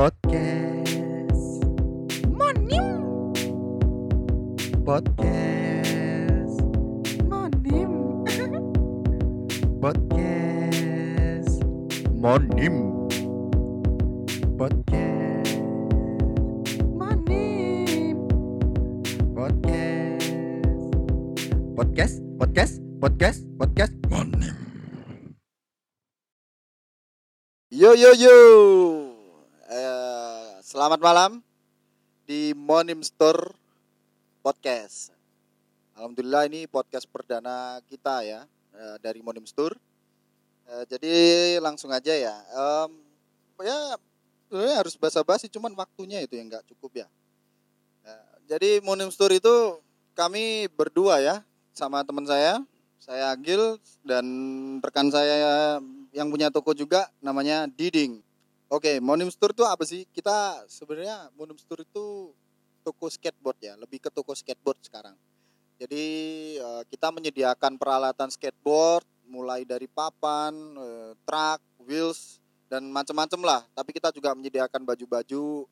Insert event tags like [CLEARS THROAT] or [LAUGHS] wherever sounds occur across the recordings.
Podcast. Monim, Podcast. Monim, Podcast. Monim. Podcast. Monim. Podcast. Podcast. Podcast. Podcast. Podcast. Monim. Yo yo yo Selamat malam Di Monim Store Podcast. Alhamdulillah ini podcast perdana kita ya eh, Dari Monim Store. Eh, Jadi langsung aja ya. Ya harus basa-basi Cuman waktunya itu yang nggak cukup ya. Eh, Jadi Monim Store itu kami berdua ya Sama teman saya. Saya Agil dan rekan saya yang punya toko juga namanya Diding Oke, Monim Store itu apa sih? Kita sebenarnya Monim Store itu toko skateboard ya, lebih ke toko skateboard sekarang. Jadi eh, kita menyediakan peralatan skateboard mulai dari papan, eh, truk, wheels dan macam-macam lah. Tapi kita juga menyediakan baju-baju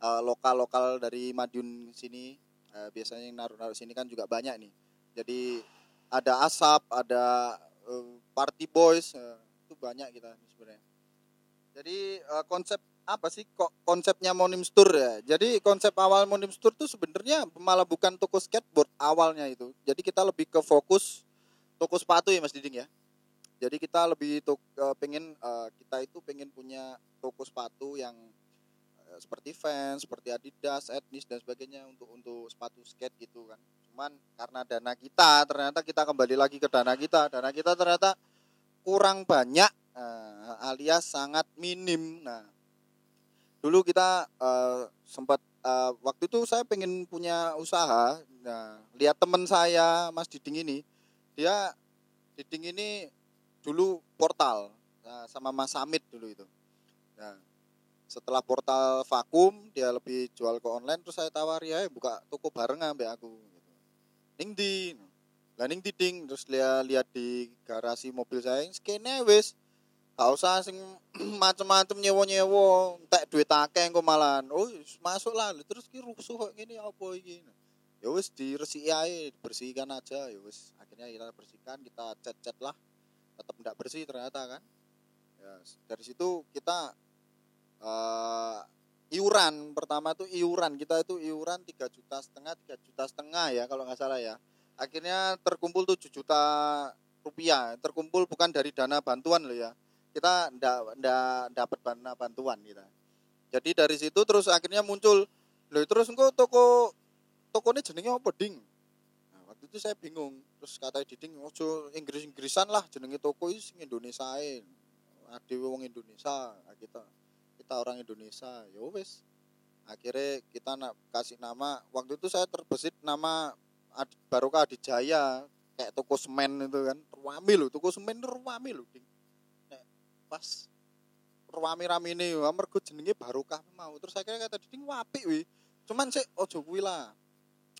eh, lokal-lokal dari Madiun sini. Biasanya yang naruh-naruh sini kan juga banyak nih. Jadi ada asap, ada party boys, itu banyak kita sebenarnya. Jadi eh, konsep apa sih kok konsepnya Monim Store ya? Jadi konsep awal Monim Store itu sebenarnya malah bukan toko skateboard awalnya itu. Jadi kita lebih ke fokus toko sepatu ya Mas Diding ya. Jadi kita lebih tok, eh, pengen eh, kita itu pengen punya toko sepatu yang seperti Vans, seperti Adidas, Etnis dan sebagainya untuk untuk sepatu skate gitu kan. Cuman karena dana kita ternyata kita kembali lagi ke dana kita. Dana kita ternyata kurang banyak eh, alias sangat minim. Nah, dulu kita eh, sempat eh, waktu itu saya pengen punya usaha. Nah, lihat teman saya Mas Diding ini, dia Diding ini dulu portal nah, sama Mas Samit dulu itu. Nah, setelah portal vakum dia lebih jual ke online terus saya tawari ya buka toko bareng ambek aku gitu. Ning di lah ning diding terus lihat lihat di garasi mobil saya skene wis gak usah sing [CLEARS THROAT] macem-macem nyewa-nyewa entek duit akeh engko malan oh masuk lah. Terus ki rusuh kok ngene apa iki? Ya wis diresiki ae dibersihkan aja. Ya wis akhirnya kita bersihkan kita cat-cat lah. Tetap tidak bersih ternyata kan? Ya dari situ kita eh iuran. Pertama tuh iuran. Kita itu iuran tiga juta setengah tiga juta setengah ya kalau nggak salah ya. Akhirnya terkumpul 7 juta rupiah. Terkumpul bukan dari dana bantuan loh ya kita ndak ndak dapat bantuan kita. Jadi dari situ terus akhirnya muncul loh terus engko toko tokonya jenenge apa ding? Nah, waktu itu saya bingung. Terus kata diding ojo Inggris Inggrisan lah jenenge toko itu sing Indonesia ae ada wong Indonesia nah, kita kita orang Indonesia. Ya wes akhirnya kita nak kasih nama waktu itu saya terbesit nama Ad, Barokah Adijaya kayak toko semen itu kan ruami loh toko semen ruami loh pas ruami rame ini mergo jenenge Barokah mau. Terus akhirnya kata ding wapi wi cuman sih ojo kuwi lah.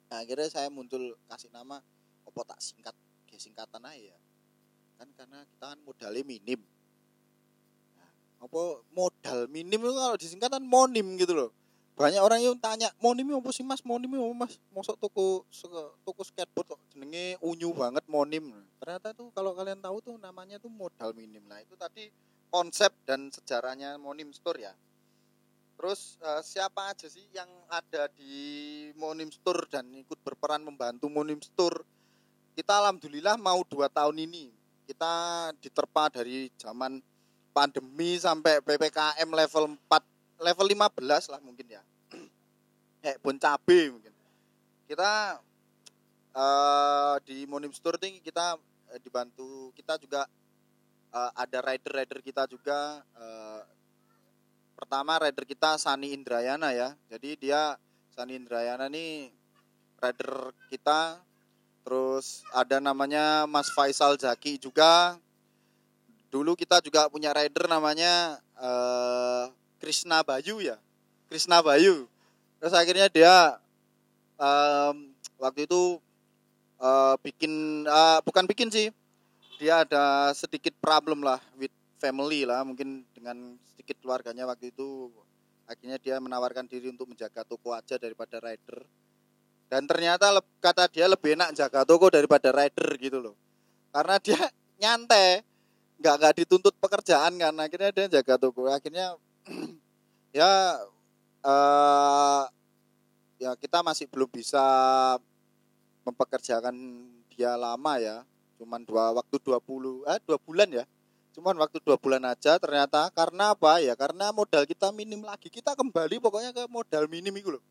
Nah, akhirnya saya muncul kasih nama opo tak singkat kayak singkatan aja ya. Kan karena kita kan modalnya minim. Nah, apa modal minim itu kalau disingkatan monim gitu loh. Banyak orang yang tanya monim apa sih mas? Monim apa mas? Mosok toko toko skateboard kok jenenge unyu banget monim. Ternyata tuh kalau kalian tahu tuh namanya tuh modal minim. Nah itu tadi konsep dan sejarahnya monim store ya. Terus eh, siapa aja sih yang ada di monim store dan ikut berperan membantu monim store kita alhamdulillah mau dua tahun ini. Kita diterpa dari zaman pandemi sampai PPKM level 4 level 15 lah mungkin ya. Kayak [CLEARS THROAT] bon cabe mungkin. Kita eh di Monim Store ini kita eh, dibantu kita juga eh, ada rider-rider kita juga. Eh, pertama rider kita Sani Indrayana ya. Jadi dia Sani Indrayana nih rider kita. Terus ada namanya Mas Faisal Zaki juga. Dulu kita juga punya rider namanya eh Krishna Bayu ya. Krishna Bayu. Terus akhirnya dia em, waktu itu eh, bikin eh, bukan bikin sih dia ada sedikit problem lah with family lah mungkin dengan sedikit keluarganya waktu itu. Akhirnya dia menawarkan diri untuk menjaga toko aja daripada rider. Dan ternyata kata dia lebih enak jaga toko daripada rider gitu loh. Karena dia [LAUGHS] nyantai nggak nggak dituntut pekerjaan kan. Akhirnya dia jaga toko. Akhirnya [CLEARS THROAT] ya eh ya kita masih belum bisa mempekerjakan dia lama ya cuman dua waktu 20 eh dua bulan ya. Cuman waktu dua bulan aja ternyata karena apa? Ya karena modal kita minim lagi. Kita kembali pokoknya ke modal minim itu loh.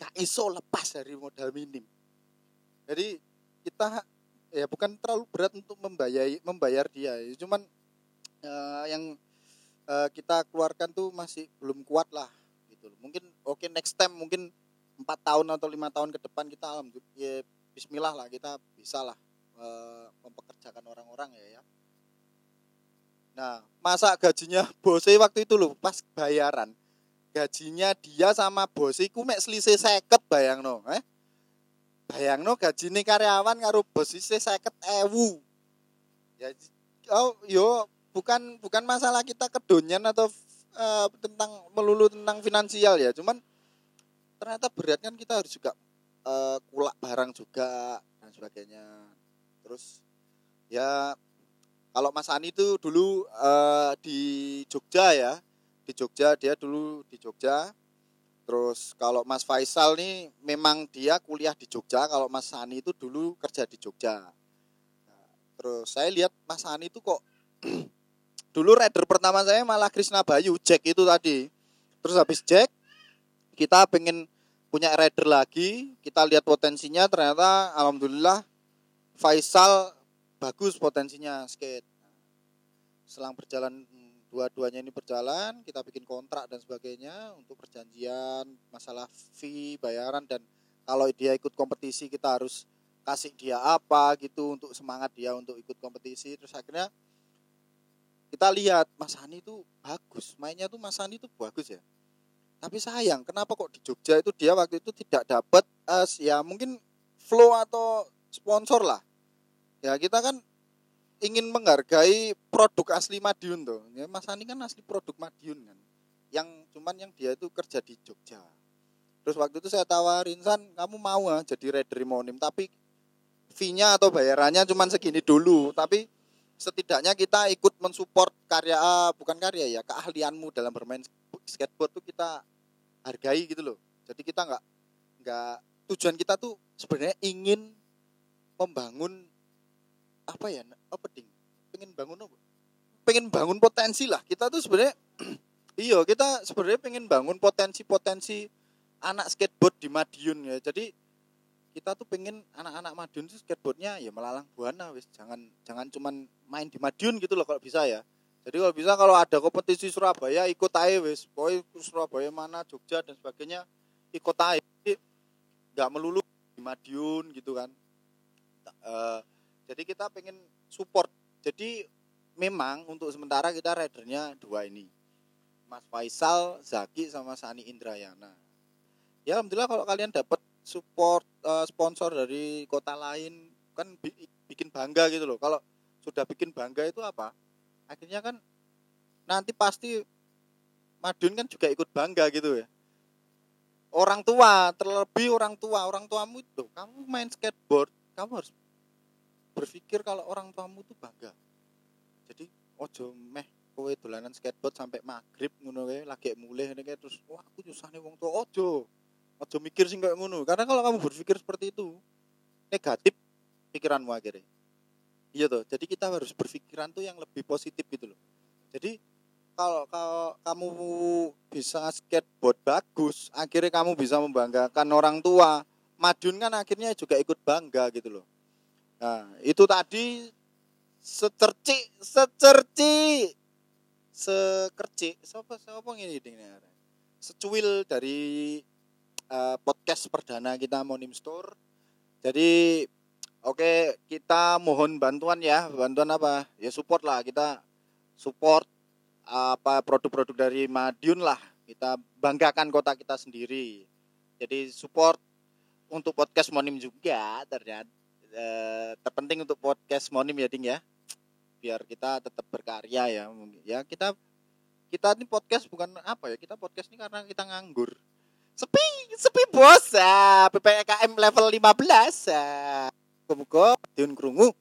Gak iso lepas dari modal minim. Jadi kita ya bukan terlalu berat untuk membayar membayar dia. Cuman eh, yang eh, kita keluarkan tuh masih belum kuat lah gitu loh. mungkin oke next time mungkin empat tahun atau lima tahun ke depan kita alhamdulillah ya, Bismillah lah kita bisa lah eh, mempekerjakan orang-orang ya ya Nah, masa gajinya bose waktu itu loh pas bayaran. Gajinya dia sama bose iku mek selisih seket bayang no. Eh? Bayang no gaji karyawan karo bos selisih seket ewu. Ya, oh, yo bukan bukan masalah kita kedonyan atau eh, tentang melulu tentang finansial ya. Cuman ternyata berat kan kita harus juga eh, kulak barang juga dan sebagainya. Terus ya kalau Mas Ani itu dulu eh, di Jogja ya, di Jogja dia dulu di Jogja. Terus kalau Mas Faisal nih memang dia kuliah di Jogja. Kalau Mas Ani itu dulu kerja di Jogja. Terus saya lihat Mas Ani itu kok [CLEARS THROAT] dulu rider pertama saya malah Krisna Bayu, Jack itu tadi. Terus habis Jack kita pengen punya rider lagi, kita lihat potensinya ternyata alhamdulillah Faisal bagus potensinya skate. Selang berjalan dua-duanya ini berjalan, kita bikin kontrak dan sebagainya untuk perjanjian masalah fee, bayaran dan kalau dia ikut kompetisi kita harus kasih dia apa gitu untuk semangat dia untuk ikut kompetisi. Terus akhirnya kita lihat Mas Hani itu bagus, mainnya tuh Mas Hani itu bagus ya. Tapi sayang, kenapa kok di Jogja itu dia waktu itu tidak dapat eh, ya mungkin flow atau sponsor lah ya kita kan ingin menghargai produk asli Madiun tuh. Ya, Mas Ani kan asli produk Madiun kan. Yang cuman yang dia itu kerja di Jogja. Terus waktu itu saya tawarin San, kamu mau ah jadi rider monim tapi fee-nya atau bayarannya cuman segini dulu, tapi setidaknya kita ikut mensupport karya ah, bukan karya ya, keahlianmu dalam bermain skateboard tuh kita hargai gitu loh. Jadi kita nggak nggak tujuan kita tuh sebenarnya ingin membangun apa ya apa ding? Pengen bangun apa? Pengen bangun potensi lah. Kita tuh sebenarnya [CLEARS THROAT] iya kita sebenarnya pengen bangun potensi-potensi anak skateboard di Madiun ya. Jadi kita tuh pengen anak-anak Madiun tuh skateboardnya ya melalang buana wis. Jangan jangan cuman main di Madiun gitu loh kalau bisa ya. Jadi kalau bisa kalau ada kompetisi Surabaya ikut aja wis. Pokoknya Surabaya mana Jogja dan sebagainya ikut aja. Nggak melulu di Madiun gitu kan jadi kita pengen support. Jadi memang untuk sementara kita ridernya dua ini. Mas Faisal, Zaki sama Sani Indrayana. Ya alhamdulillah kalau kalian dapat support eh, sponsor dari kota lain kan bi- bikin bangga gitu loh. Kalau sudah bikin bangga itu apa? Akhirnya kan nanti pasti Madiun kan juga ikut bangga gitu ya. Orang tua, terlebih orang tua, orang tuamu itu, kamu main skateboard, kamu harus berpikir kalau orang tuamu tuh bangga. Jadi ojo meh kowe dolanan skateboard sampai maghrib ngono wae lagi mulih ngene kae terus wah aku nyusahne wong tua ojo. Ojo mikir sing kayak ngono. Karena kalau kamu berpikir seperti itu negatif pikiranmu akhirnya. Iya tuh. Jadi kita harus berpikiran tuh yang lebih positif gitu loh. Jadi kalau kalau kamu bisa skateboard bagus, akhirnya kamu bisa membanggakan orang tua. Madiun kan akhirnya juga ikut bangga gitu loh. Nah, itu tadi secerci, secerci, sekerci, siapa siapa ini ding Secuil dari eh, podcast perdana kita Monim Store. Jadi oke kita mohon bantuan ya, bantuan apa? Ya support lah kita support apa produk-produk dari Madiun lah. Kita banggakan kota kita sendiri. Jadi support untuk podcast Monim juga ternyata eh, terpenting untuk podcast Monim ya Ding ya biar kita tetap berkarya ya ya kita kita ini podcast bukan apa ya? Kita podcast ini karena kita nganggur. Sepi, sepi bos. Ah, PPKM level 15. Ah. Muga-muga diun krungu.